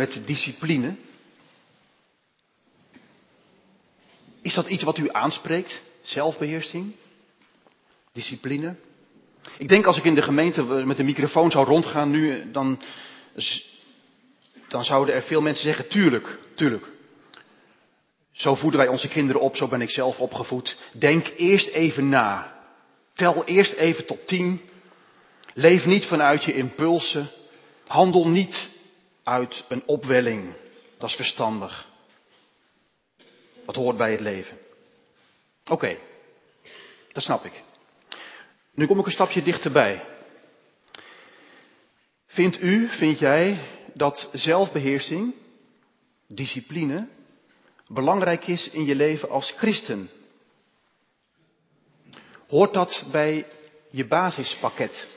met discipline. Is dat iets wat u aanspreekt? Zelfbeheersing? Discipline? Ik denk als ik in de gemeente met de microfoon zou rondgaan nu, dan, dan zouden er veel mensen zeggen, tuurlijk, tuurlijk. Zo voeden wij onze kinderen op, zo ben ik zelf opgevoed. Denk eerst even na. Tel eerst even tot tien. Leef niet vanuit je impulsen. Handel niet uit een opwelling. Dat is verstandig. Dat hoort bij het leven. Oké, dat snap ik. Nu kom ik een stapje dichterbij. Vindt u, vind jij, dat zelfbeheersing, discipline, belangrijk is in je leven als christen? Hoort dat bij je basispakket?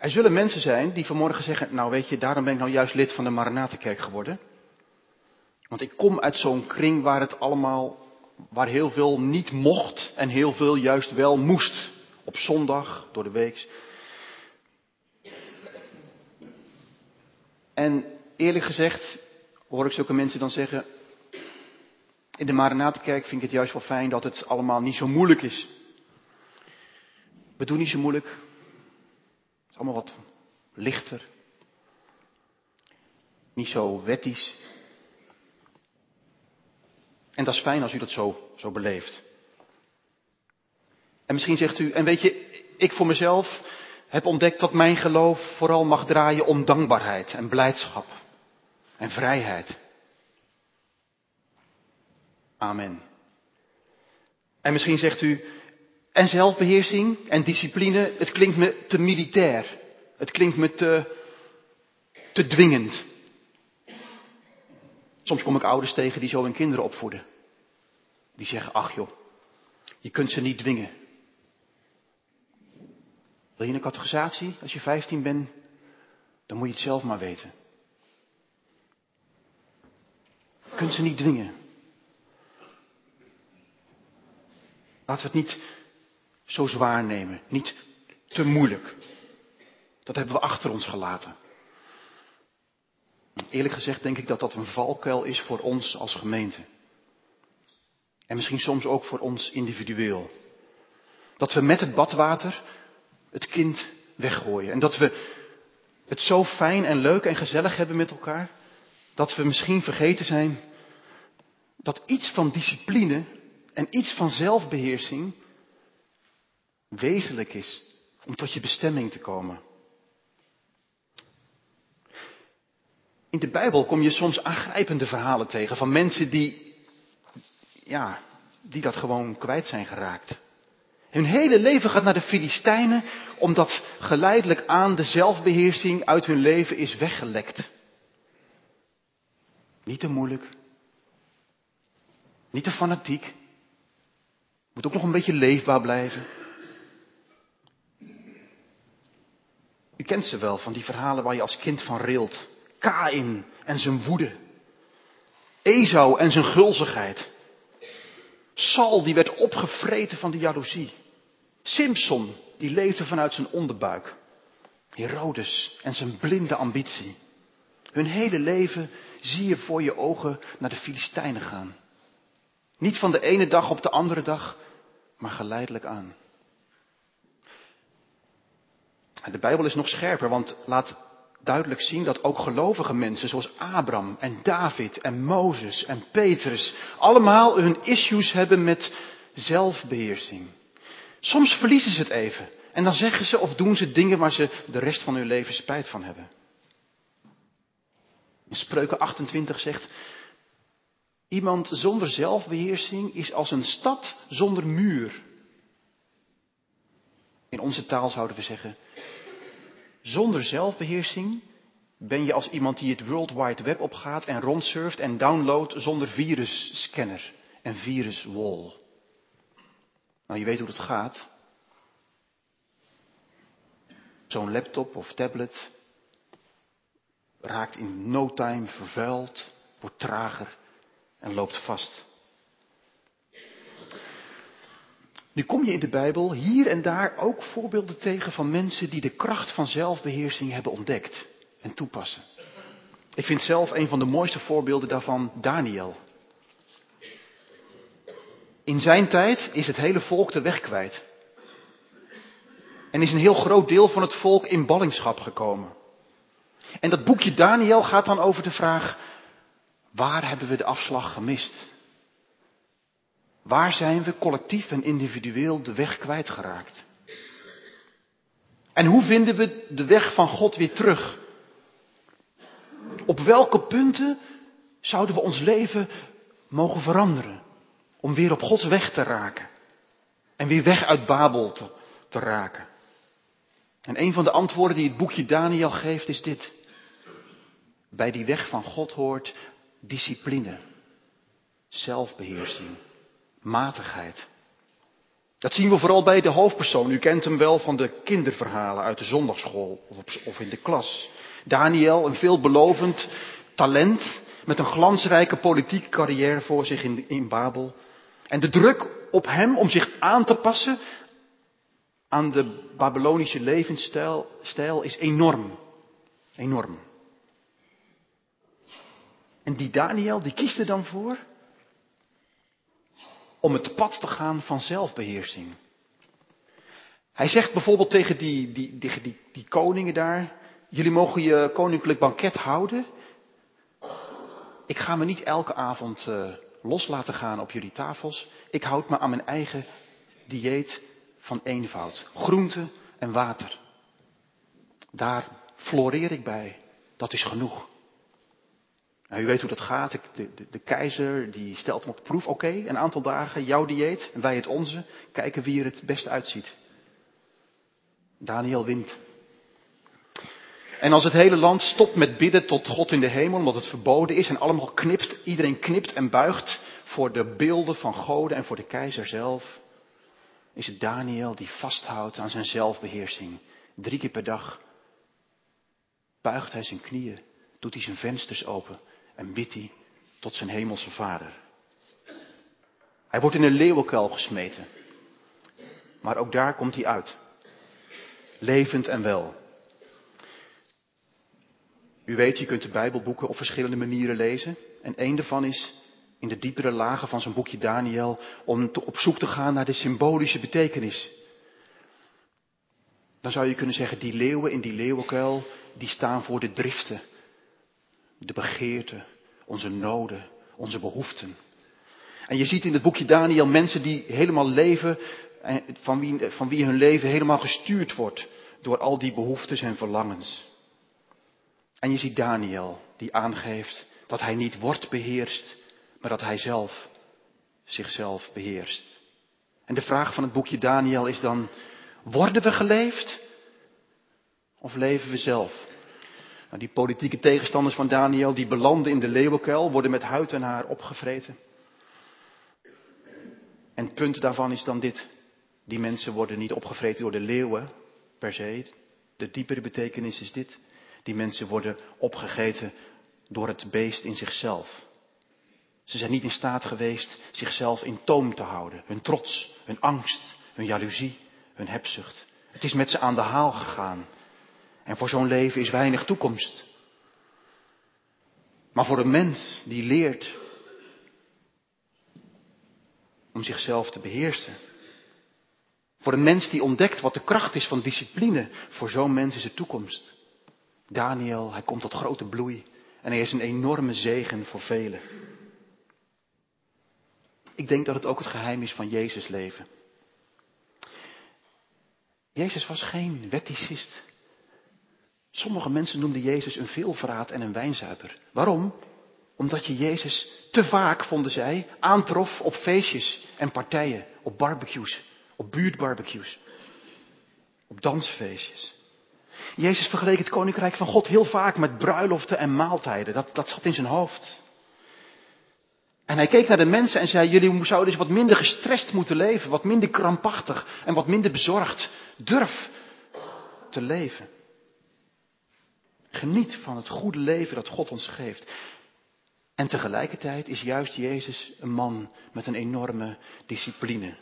Er zullen mensen zijn die vanmorgen zeggen, nou weet je, daarom ben ik nou juist lid van de Maranatenkerk geworden. Want ik kom uit zo'n kring waar het allemaal, waar heel veel niet mocht en heel veel juist wel moest. Op zondag, door de week. En eerlijk gezegd hoor ik zulke mensen dan zeggen, in de Maranatenkerk vind ik het juist wel fijn dat het allemaal niet zo moeilijk is. We doen niet zo moeilijk. Allemaal wat lichter. Niet zo wettisch. En dat is fijn als u dat zo, zo beleeft. En misschien zegt u, en weet je, ik voor mezelf heb ontdekt dat mijn geloof vooral mag draaien om dankbaarheid en blijdschap en vrijheid. Amen. En misschien zegt u, en zelfbeheersing en discipline, het klinkt me te militair. Het klinkt me te, te dwingend. Soms kom ik ouders tegen die zo hun kinderen opvoeden. Die zeggen, ach joh, je kunt ze niet dwingen. Wil je een categorisatie als je 15 bent? Dan moet je het zelf maar weten. Je kunt ze niet dwingen. Laten we het niet zo zwaar nemen, niet te moeilijk. Dat hebben we achter ons gelaten. Eerlijk gezegd denk ik dat dat een valkuil is voor ons als gemeente. En misschien soms ook voor ons individueel. Dat we met het badwater het kind weggooien. En dat we het zo fijn en leuk en gezellig hebben met elkaar. Dat we misschien vergeten zijn dat iets van discipline en iets van zelfbeheersing wezenlijk is om tot je bestemming te komen. In de Bijbel kom je soms aangrijpende verhalen tegen van mensen die, ja, die dat gewoon kwijt zijn geraakt. Hun hele leven gaat naar de Filistijnen, omdat geleidelijk aan de zelfbeheersing uit hun leven is weggelekt. Niet te moeilijk, niet te fanatiek, moet ook nog een beetje leefbaar blijven. U kent ze wel van die verhalen waar je als kind van rilt. Kain en zijn woede. Esau en zijn gulzigheid. Saul die werd opgevreten van de jaloezie. Simpson die leefde vanuit zijn onderbuik. Herodes en zijn blinde ambitie. Hun hele leven zie je voor je ogen naar de Filistijnen gaan. Niet van de ene dag op de andere dag, maar geleidelijk aan. De Bijbel is nog scherper, want laat duidelijk zien dat ook gelovige mensen zoals Abraham en David en Mozes en Petrus allemaal hun issues hebben met zelfbeheersing. Soms verliezen ze het even en dan zeggen ze of doen ze dingen waar ze de rest van hun leven spijt van hebben. Spreuken 28 zegt, Iemand zonder zelfbeheersing is als een stad zonder muur. In onze taal zouden we zeggen, zonder zelfbeheersing ben je als iemand die het World Wide Web opgaat en rondsurft en downloadt zonder virusscanner en viruswall. Nou, je weet hoe het gaat. Zo'n laptop of tablet raakt in no time vervuild, wordt trager en loopt vast. Nu kom je in de Bijbel hier en daar ook voorbeelden tegen van mensen die de kracht van zelfbeheersing hebben ontdekt en toepassen. Ik vind zelf een van de mooiste voorbeelden daarvan Daniel. In zijn tijd is het hele volk de weg kwijt. En is een heel groot deel van het volk in ballingschap gekomen. En dat boekje Daniel gaat dan over de vraag, waar hebben we de afslag gemist? Waar zijn we collectief en individueel de weg kwijtgeraakt? En hoe vinden we de weg van God weer terug? Op welke punten zouden we ons leven mogen veranderen? Om weer op Gods weg te raken. En weer weg uit Babel te, te raken. En een van de antwoorden die het boekje Daniel geeft is dit. Bij die weg van God hoort discipline, zelfbeheersing, matigheid. Dat zien we vooral bij de hoofdpersoon. U kent hem wel van de kinderverhalen uit de zondagschool of, in de klas. Daniel, een veelbelovend talent met een glansrijke politieke carrière voor zich in, in Babel. En de druk op hem om zich aan te passen aan de Babylonische levensstijl stijl is enorm. Enorm. En die Daniel, die kiest er dan voor om het pad te gaan van zelfbeheersing. Hij zegt bijvoorbeeld tegen die, die, die, die, koningen daar, jullie mogen je koninklijk banket houden. Ik ga me niet elke avond uh, los laten gaan op jullie tafels. Ik houd me aan mijn eigen dieet van eenvoud. Groente en water. Daar floreer ik bij. Dat is genoeg. Nou, u weet hoe dat gaat. De, de, de keizer die stelt hem op proef. Oké, een aantal dagen, jouw dieet en wij het onze. Kijken wie er het best uitziet. Daniel wint. En als het hele land stopt met bidden tot God in de hemel, omdat het verboden is en allemaal knipt, iedereen knipt en buigt voor de beelden van goden en voor de keizer zelf, is het Daniel die vasthoudt aan zijn zelfbeheersing. Drie keer per dag buigt hij zijn knieën, doet hij zijn vensters open en bidt hij tot zijn hemelse vader. Hij wordt in een leeuwenkuil gesmeten. Maar ook daar komt hij uit. Levend en wel. U weet, je kunt de Bijbelboeken op verschillende manieren lezen. En één daarvan is in de diepere lagen van zijn boekje Daniel om op zoek te gaan naar de symbolische betekenis. Dan zou je kunnen zeggen, die leeuwen in die leeuwenkuil, die staan voor de driften, de begeerten, onze noden, onze behoeften. En je ziet in het boekje Daniel mensen die helemaal leven, van wie, van wie hun leven helemaal gestuurd wordt door al die behoeftes en verlangens. En je ziet Daniel die aangeeft dat hij niet wordt beheerst, maar dat hij zelf zichzelf beheerst. En de vraag van het boekje Daniel is dan, worden we geleefd of leven we zelf? Nou, die politieke tegenstanders van Daniel, die belanden in de leeuwenkuil, worden met huid en haar opgevreten. En het punt daarvan is dan dit. Die mensen worden niet opgevreten door de leeuwen, per se. De diepere betekenis is dit. Die mensen worden opgegeten door het beest in zichzelf. Ze zijn niet in staat geweest zichzelf in toom te houden. Hun trots, hun angst, hun jaloezie, hun hebzucht. Het is met ze aan de haal gegaan. En voor zo'n leven is weinig toekomst. Maar voor een mens die leert om zichzelf te beheersen. Voor een mens die ontdekt wat de kracht is van discipline, voor zo'n mens is het toekomst. Daniel, hij komt tot grote bloei en hij is een enorme zegen voor velen. Ik denk dat het ook het geheim is van Jezus leven. Jezus was geen wetticist. Sommige mensen noemden Jezus een veelverraad en een wijnzuiper. Waarom? Omdat je Jezus te vaak, vonden zij, aantrof op feestjes en partijen, op barbecues, op buurtbarbecues, op dansfeestjes. Jezus vergeleek het koninkrijk van God heel vaak met bruiloften en maaltijden. Dat, dat zat in zijn hoofd. En hij keek naar de mensen en zei, jullie zouden eens wat minder gestrest moeten leven, wat minder krampachtig en wat minder bezorgd. Durf te leven. Geniet van het goede leven dat God ons geeft. En tegelijkertijd is juist Jezus een man met een enorme discipline.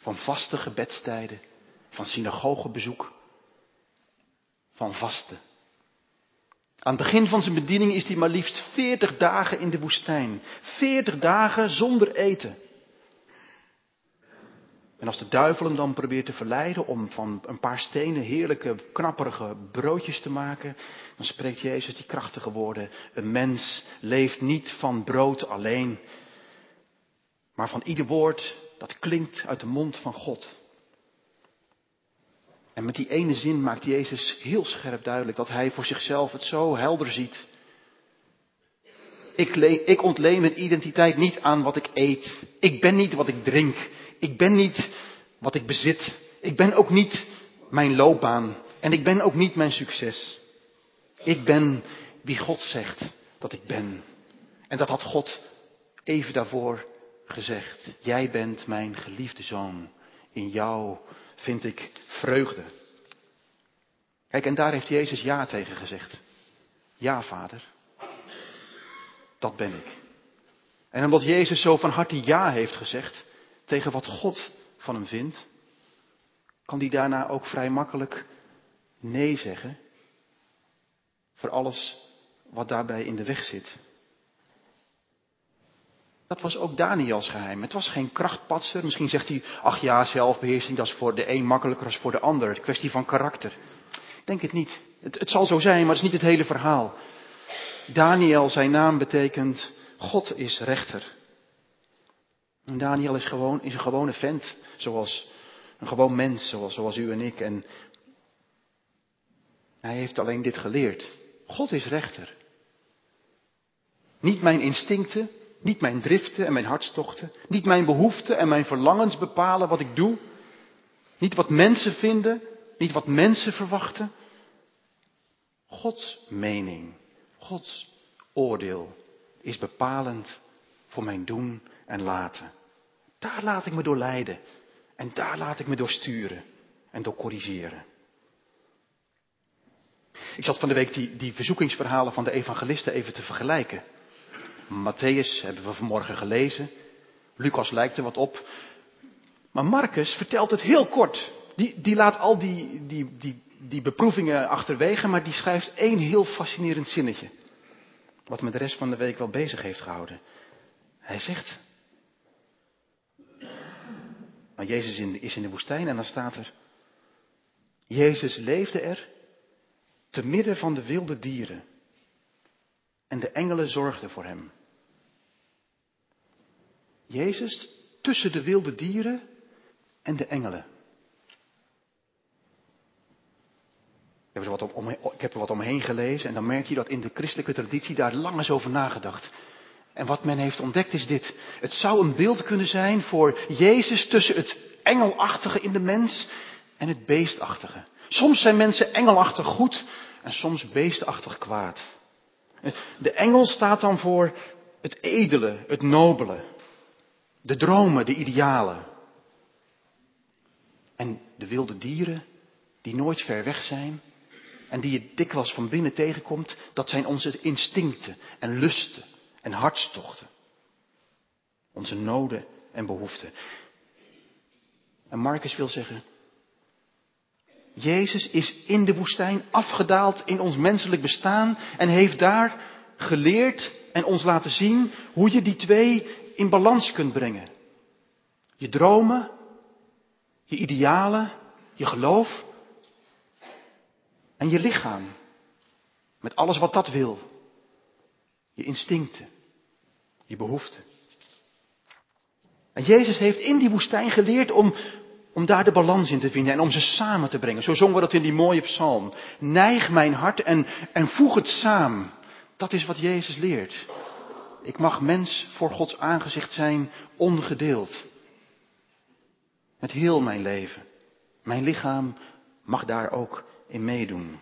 van vaste gebedstijden, van synagogebezoek, van vasten. Aan het begin van zijn bediening is hij maar liefst 40 dagen in de woestijn. 40 dagen zonder eten. En als de duivel hem dan probeert te verleiden om van een paar stenen heerlijke, knapperige broodjes te maken, dan spreekt Jezus die krachtige woorden. Een mens leeft niet van brood alleen, maar van ieder woord dat klinkt uit de mond van God. En met die ene zin maakt Jezus heel scherp duidelijk dat hij voor zichzelf het zo helder ziet. Ik, ik ontleen mijn identiteit niet aan wat ik eet. Ik ben niet wat ik drink. Ik ben niet wat ik bezit. Ik ben ook niet mijn loopbaan. En ik ben ook niet mijn succes. Ik ben wie God zegt dat ik ben. En dat had God even daarvoor gezegd. Jij bent mijn geliefde zoon. In jou vind ik vreugde. Kijk, en daar heeft Jezus ja tegen gezegd. Ja, vader. Dat ben ik. En omdat Jezus zo van harte ja heeft gezegd tegen wat God van hem vindt, kan hij daarna ook vrij makkelijk nee zeggen voor alles wat daarbij in de weg zit. Dat was ook Daniels geheim. Het was geen krachtpatser. Misschien zegt hij, ach ja, zelfbeheersing, dat is voor de een makkelijker dan voor de ander. Het kwestie van karakter. Ik denk het niet. Het, het zal zo zijn, maar het is niet het hele verhaal. Daniel, zijn naam betekent, God is rechter. Daniel is, gewoon, is een gewone vent, zoals een gewoon mens, zoals, zoals u en ik. En hij heeft alleen dit geleerd. God is rechter. Niet mijn instincten, niet mijn driften en mijn hartstochten, niet mijn behoeften en mijn verlangens bepalen wat ik doe. Niet wat mensen vinden, niet wat mensen verwachten. Gods mening, Gods oordeel is bepalend voor mijn doen en laten. Daar laat ik me door leiden. En daar laat ik me door sturen en door corrigeren. Ik zat van de week die, die verzoekingsverhalen van de evangelisten even te vergelijken. Matthäus hebben we vanmorgen gelezen. Lucas lijkt er wat op. Maar Marcus vertelt het heel kort. Die, die laat al die, die, die, die beproevingen achterwege, maar die schrijft één heel fascinerend zinnetje. Wat me de rest van de week wel bezig heeft gehouden. Hij zegt. Maar Jezus is in de woestijn en dan staat er. Jezus leefde er te midden van de wilde dieren. En de engelen zorgden voor hem. Jezus tussen de wilde dieren en de engelen. Ik heb, er wat ik heb er wat omheen gelezen en dan merk je dat in de christelijke traditie daar lang is over nagedacht. En wat men heeft ontdekt is dit. Het zou een beeld kunnen zijn voor Jezus tussen het engelachtige in de mens en het beestachtige. Soms zijn mensen engelachtig goed en soms beestachtig kwaad. De engel staat dan voor het edele, het nobele, de dromen, de idealen. En de wilde dieren, die nooit ver weg zijn en die je dikwijls van binnen tegenkomt, dat zijn onze instincten en lusten en hartstochten. Onze noden en behoeften. En Marcus wil zeggen, Jezus is in de woestijn afgedaald in ons menselijk bestaan en heeft daar geleerd en ons laten zien hoe je die twee in balans kunt brengen. Je dromen, je idealen, je geloof en je lichaam. Met alles wat dat wil. Je instincten, je behoeften. En Jezus heeft in die woestijn geleerd om, om daar de balans in te vinden en om ze samen te brengen. Zo zongen we dat in die mooie psalm. Neig mijn hart en, en voeg het samen. Dat is wat Jezus leert. Ik mag mens voor Gods aangezicht zijn ongedeeld. Met heel mijn leven. Mijn lichaam mag daar ook in meedoen.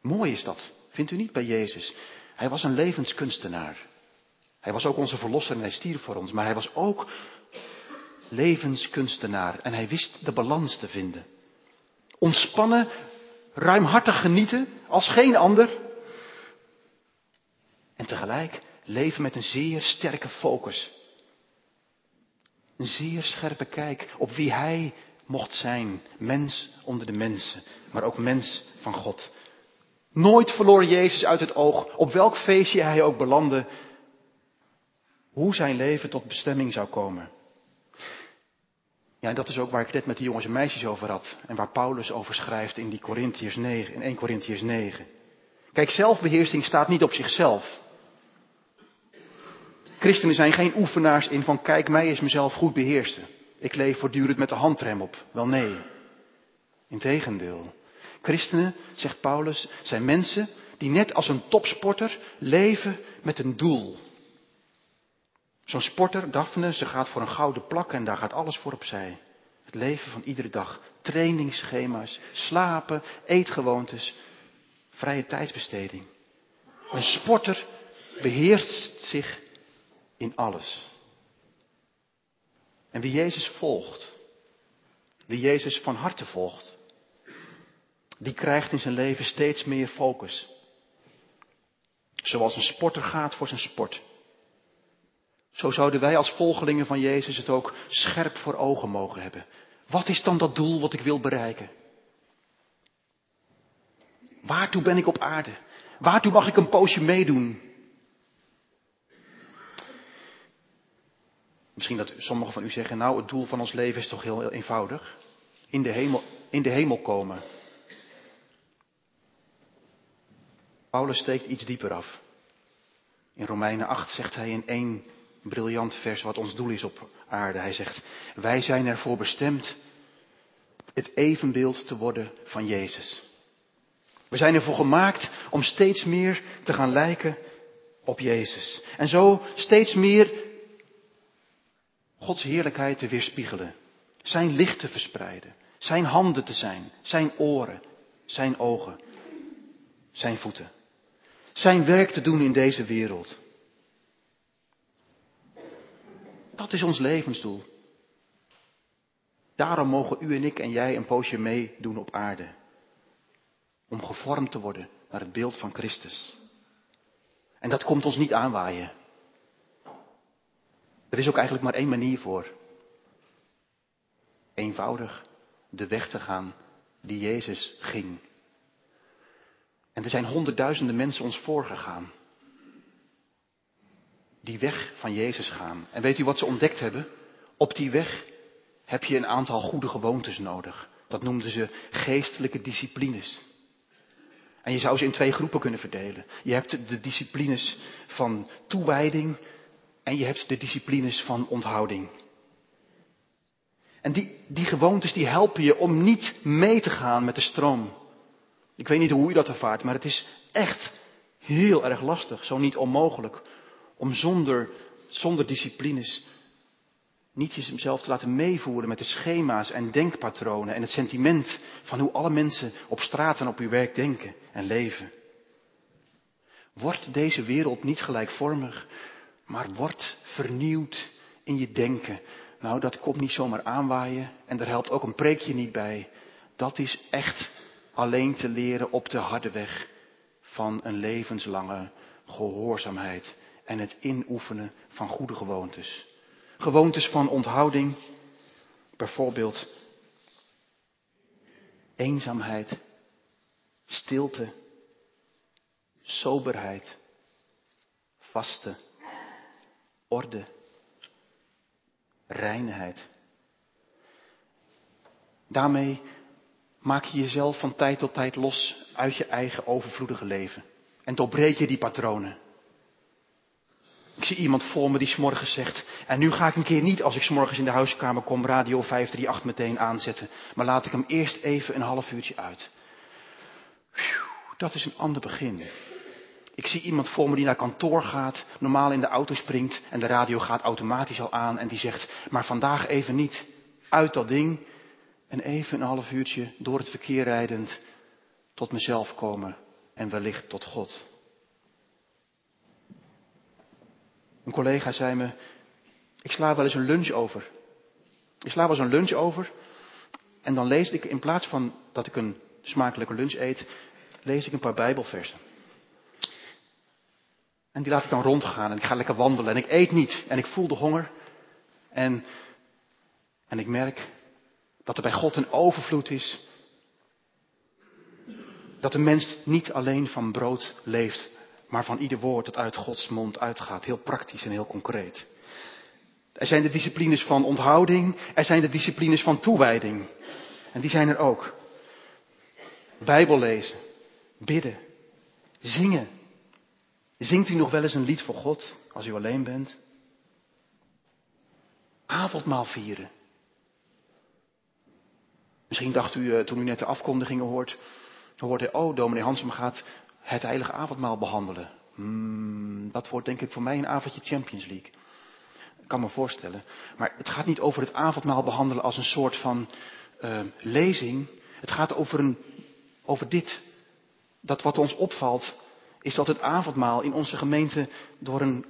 Mooi is dat, vindt u niet bij Jezus? Hij was een levenskunstenaar. Hij was ook onze verlosser en hij stierf voor ons. Maar hij was ook levenskunstenaar en hij wist de balans te vinden. Ontspannen, ruimhartig genieten als geen ander. En tegelijk leven met een zeer sterke focus. Een zeer scherpe kijk op wie hij mocht zijn. Mens onder de mensen, maar ook mens van God. Nooit verloor Jezus uit het oog, op welk feestje hij ook belandde, hoe zijn leven tot bestemming zou komen. Ja, en dat is ook waar ik net met de jongens en meisjes over had. En waar Paulus over schrijft in, die Corinthiërs 9, in 1 Corinthiërs 9. Kijk, zelfbeheersing staat niet op zichzelf. Christenen zijn geen oefenaars in van kijk mij is mezelf goed beheersen. Ik leef voortdurend met de handrem op. Wel nee. Integendeel. Christenen, zegt Paulus, zijn mensen die net als een topsporter leven met een doel. Zo'n sporter, Daphne, ze gaat voor een gouden plak en daar gaat alles voor opzij. Het leven van iedere dag. Trainingsschema's, slapen, eetgewoontes, vrije tijdsbesteding. Een sporter beheerst zich in alles. En wie Jezus volgt, wie Jezus van harte volgt, die krijgt in zijn leven steeds meer focus. Zoals een sporter gaat voor zijn sport. Zo zouden wij als volgelingen van Jezus het ook scherp voor ogen mogen hebben. Wat is dan dat doel wat ik wil bereiken? Waartoe ben ik op aarde? Waartoe mag ik een poosje meedoen? Misschien dat sommigen van u zeggen, nou het doel van ons leven is toch heel eenvoudig. In de hemel, in de hemel komen. Paulus steekt iets dieper af. In Romeinen 8 zegt hij in één briljant vers wat ons doel is op aarde. Hij zegt, wij zijn ervoor bestemd het evenbeeld te worden van Jezus. We zijn ervoor gemaakt om steeds meer te gaan lijken op Jezus. En zo steeds meer Gods heerlijkheid te weerspiegelen. Zijn licht te verspreiden. Zijn handen te zijn. Zijn oren. Zijn ogen. Zijn voeten. Zijn werk te doen in deze wereld. Dat is ons levensdoel. Daarom mogen u en ik en jij een poosje meedoen op aarde. Om gevormd te worden naar het beeld van Christus. En dat komt ons niet aanwaaien. Er is ook eigenlijk maar één manier voor. Eenvoudig de weg te gaan die Jezus ging. En er zijn honderdduizenden mensen ons voorgegaan. Die weg van Jezus gaan. En weet u wat ze ontdekt hebben? Op die weg heb je een aantal goede gewoontes nodig. Dat noemden ze geestelijke disciplines. En je zou ze in twee groepen kunnen verdelen. Je hebt de disciplines van toewijding en je hebt de disciplines van onthouding. En die, die gewoontes die helpen je om niet mee te gaan met de stroom. Ik weet niet hoe je dat ervaart, maar het is echt heel erg lastig, zo niet onmogelijk, om zonder, disciplines niet jezelf te laten meevoeren met de schema's en denkpatronen en het sentiment van hoe alle mensen op straat en op uw werk denken en leven. Wordt deze wereld niet gelijkvormig, maar wordt vernieuwd in je denken. Nou, dat komt niet zomaar aanwaaien en daar helpt ook een preekje niet bij. Dat is echt alleen te leren op de harde weg van een levenslange gehoorzaamheid en het inoefenen van goede gewoontes. Gewoontes van onthouding, bijvoorbeeld eenzaamheid, stilte, soberheid, vasten orde, reinheid. Daarmee maak je jezelf van tijd tot tijd los uit je eigen overvloedige leven. En doorbreek je die patronen. Ik zie iemand voor me die s'morgens zegt, en nu ga ik een keer niet als ik s'morgens in de huiskamer kom radio 538 meteen aanzetten, maar laat ik hem eerst even een half uurtje uit. dat is een ander begin. Ik zie iemand voor me die naar kantoor gaat, normaal in de auto springt en de radio gaat automatisch al aan en die zegt, maar vandaag even niet. Uit dat ding en even een half uurtje door het verkeer rijdend tot mezelf komen en wellicht tot God. Een collega zei me, ik sla wel eens een lunch over. Ik sla wel eens een lunch over en dan lees ik in plaats van dat ik een smakelijke lunch eet, lees ik een paar Bijbelversen. En die laat ik dan rondgaan en ik ga lekker wandelen en ik eet niet en ik voel de honger. En En ik merk dat er bij God een overvloed is. Dat de mens niet alleen van brood leeft, maar van ieder woord dat uit Gods mond uitgaat. Heel praktisch en heel concreet. Er zijn de disciplines van onthouding, er zijn de disciplines van toewijding. En die zijn er ook. Bijbel lezen, bidden, zingen. Zingt u nog wel eens een lied voor God als u alleen bent? Avondmaal vieren. Misschien dacht u eh, toen u net de afkondigingen hoort, hoorde, oh, dominee Hansem gaat het heilige avondmaal behandelen. Hmm, dat wordt denk ik voor mij een avondje Champions League. Ik kan me voorstellen. Maar het gaat niet over het avondmaal behandelen als een soort van uh, lezing. Het gaat over, een, over dit. Dat wat ons opvalt, is dat het avondmaal in onze gemeente door een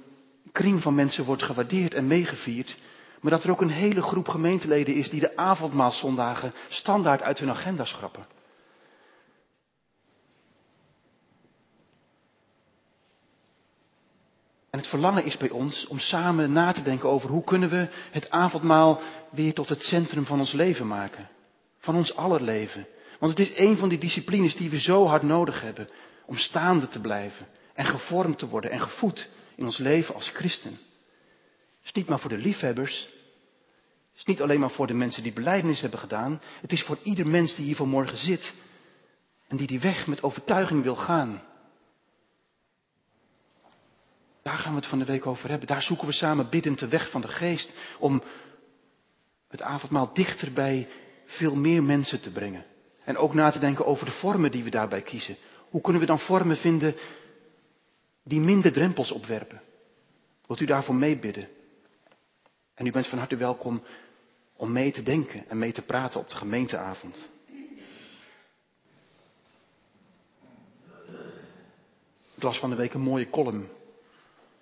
kring van mensen wordt gewaardeerd en meegevierd. Maar dat er ook een hele groep gemeenteleden is die de avondmaalzondagen standaard uit hun agenda schrappen. En het verlangen is bij ons om samen na te denken over hoe kunnen we het avondmaal weer tot het centrum van ons leven maken. Van ons aller leven. Want het is een van die disciplines die we zo hard nodig hebben om staande te blijven en gevormd te worden en gevoed in ons leven als christen. Het is niet maar voor de liefhebbers. Het is niet alleen maar voor de mensen die beleidnis hebben gedaan. Het is voor ieder mens die hier vanmorgen zit en die die weg met overtuiging wil gaan. Daar gaan we het van de week over hebben. Daar zoeken we samen biddend de weg van de geest om het avondmaal dichter bij veel meer mensen te brengen. En ook na te denken over de vormen die we daarbij kiezen. Hoe kunnen we dan vormen vinden die minder drempels opwerpen? Wilt u daarvoor meebidden? En u bent van harte welkom om mee te denken en mee te praten op de gemeenteavond. Ik las van de week een mooie column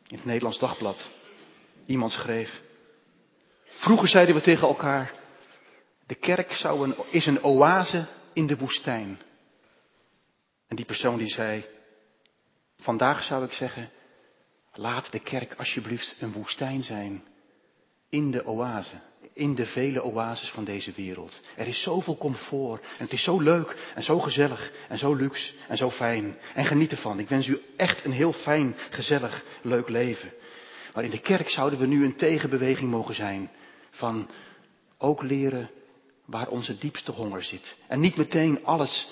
in het Nederlands Dagblad. Iemand schreef. Vroeger zeiden we tegen elkaar, de kerk zou een, is een oase in de woestijn. En die persoon die zei, vandaag zou ik zeggen, laat de kerk alsjeblieft een woestijn zijn in de oase, in de vele oases van deze wereld. Er is zoveel comfort en het is zo leuk en zo gezellig en zo luxe en zo fijn. En geniet ervan. Ik wens u echt een heel fijn, gezellig, leuk leven. Maar in de kerk zouden we nu een tegenbeweging mogen zijn van ook leren waar onze diepste honger zit. En niet meteen alles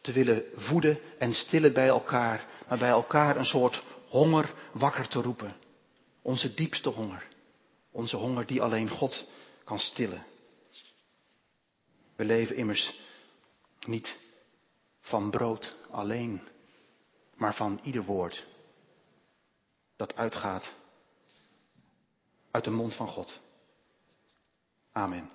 te willen voeden en stillen bij elkaar, maar bij elkaar een soort honger wakker te roepen. Onze diepste honger. Onze honger die alleen God kan stillen. We leven immers niet van brood alleen, maar van ieder woord dat uitgaat uit de mond van God. Amen.